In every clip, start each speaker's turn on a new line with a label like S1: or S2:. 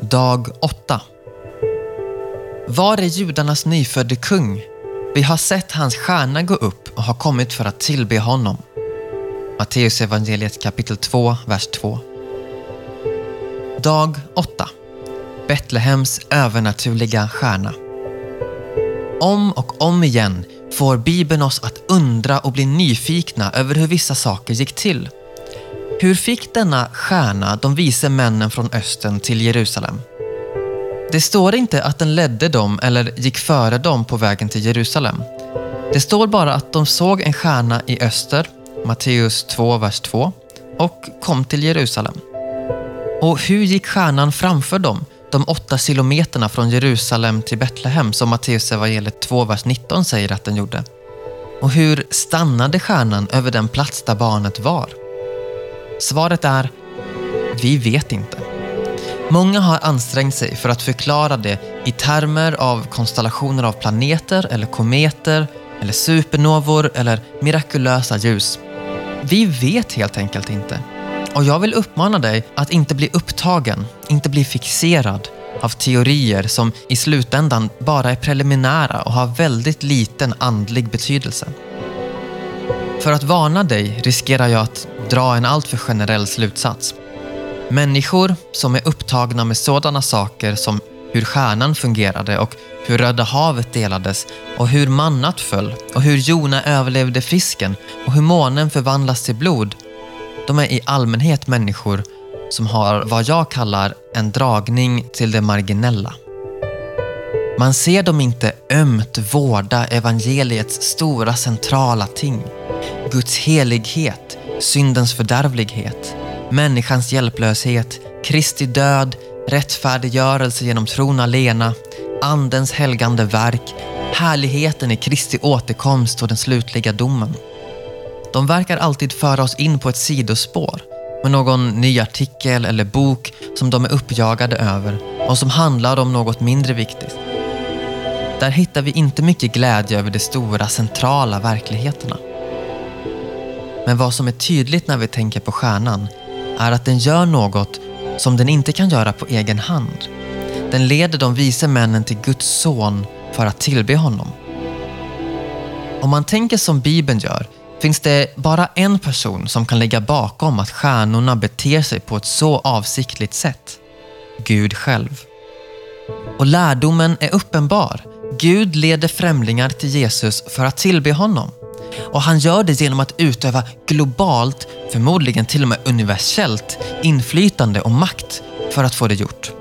S1: Dag 8. Var är judarnas nyfödde kung? Vi har sett hans stjärna gå upp och har kommit för att tillbe honom. Matteus evangeliet kapitel 2, vers 2. Dag 8. Betlehems övernaturliga stjärna. Om och om igen får Bibeln oss att undra och bli nyfikna över hur vissa saker gick till. Hur fick denna stjärna de vise männen från östen till Jerusalem? Det står inte att den ledde dem eller gick före dem på vägen till Jerusalem. Det står bara att de såg en stjärna i öster, Matteus 2, vers 2, och kom till Jerusalem. Och hur gick stjärnan framför dem, de åtta kilometerna från Jerusalem till Betlehem som Matteus evangeliet 2, vers 19 säger att den gjorde? Och hur stannade stjärnan över den plats där barnet var? Svaret är, vi vet inte. Många har ansträngt sig för att förklara det i termer av konstellationer av planeter eller kometer eller supernovor eller mirakulösa ljus. Vi vet helt enkelt inte. Och jag vill uppmana dig att inte bli upptagen, inte bli fixerad av teorier som i slutändan bara är preliminära och har väldigt liten andlig betydelse. För att varna dig riskerar jag att dra en alltför generell slutsats. Människor som är upptagna med sådana saker som hur stjärnan fungerade och hur Röda havet delades och hur mannat föll och hur Jona överlevde fisken och hur månen förvandlas till blod. De är i allmänhet människor som har vad jag kallar en dragning till det marginella. Man ser dem inte ömt vårda evangeliets stora centrala ting. Guds helighet, syndens fördärvlighet, människans hjälplöshet, Kristi död, rättfärdiggörelse genom tron alena, Andens helgande verk, härligheten i Kristi återkomst och den slutliga domen. De verkar alltid föra oss in på ett sidospår med någon ny artikel eller bok som de är uppjagade över och som handlar om något mindre viktigt. Där hittar vi inte mycket glädje över de stora centrala verkligheterna. Men vad som är tydligt när vi tänker på stjärnan är att den gör något som den inte kan göra på egen hand. Den leder de vise männen till Guds son för att tillbe honom. Om man tänker som Bibeln gör finns det bara en person som kan ligga bakom att stjärnorna beter sig på ett så avsiktligt sätt. Gud själv. Och lärdomen är uppenbar. Gud leder främlingar till Jesus för att tillbe honom. Och han gör det genom att utöva globalt, förmodligen till och med universellt, inflytande och makt för att få det gjort.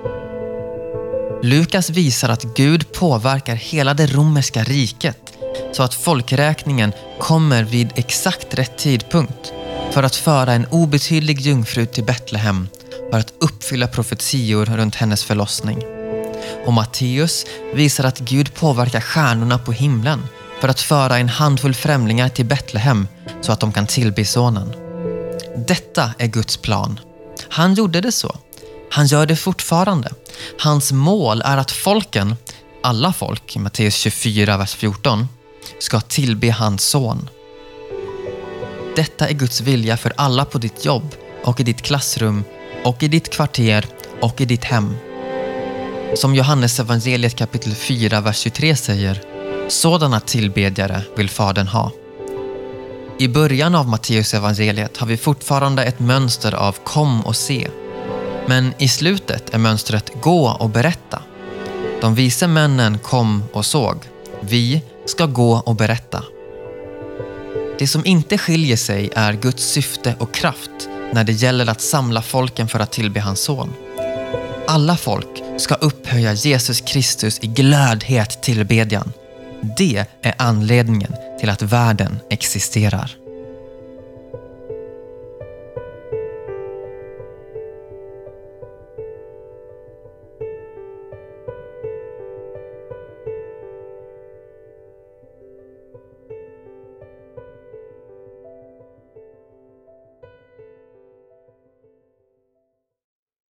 S1: Lukas visar att Gud påverkar hela det romerska riket så att folkräkningen kommer vid exakt rätt tidpunkt för att föra en obetydlig jungfru till Betlehem för att uppfylla profetior runt hennes förlossning. Och Matteus visar att Gud påverkar stjärnorna på himlen för att föra en handfull främlingar till Betlehem så att de kan tillbe sonen. Detta är Guds plan. Han gjorde det så. Han gör det fortfarande. Hans mål är att folken, alla folk i Matteus 24, vers 14, ska tillbe hans son. Detta är Guds vilja för alla på ditt jobb och i ditt klassrum och i ditt kvarter och i ditt hem. Som Johannes evangeliet kapitel 4, vers 23 säger, sådana tillbedjare vill Fadern ha. I början av Matteus evangeliet har vi fortfarande ett mönster av kom och se. Men i slutet är mönstret gå och berätta. De vise männen kom och såg. Vi ska gå och berätta. Det som inte skiljer sig är Guds syfte och kraft när det gäller att samla folken för att tillbe hans son. Alla folk ska upphöja Jesus Kristus i glödhet tillbedjan. Det är anledningen till att världen existerar.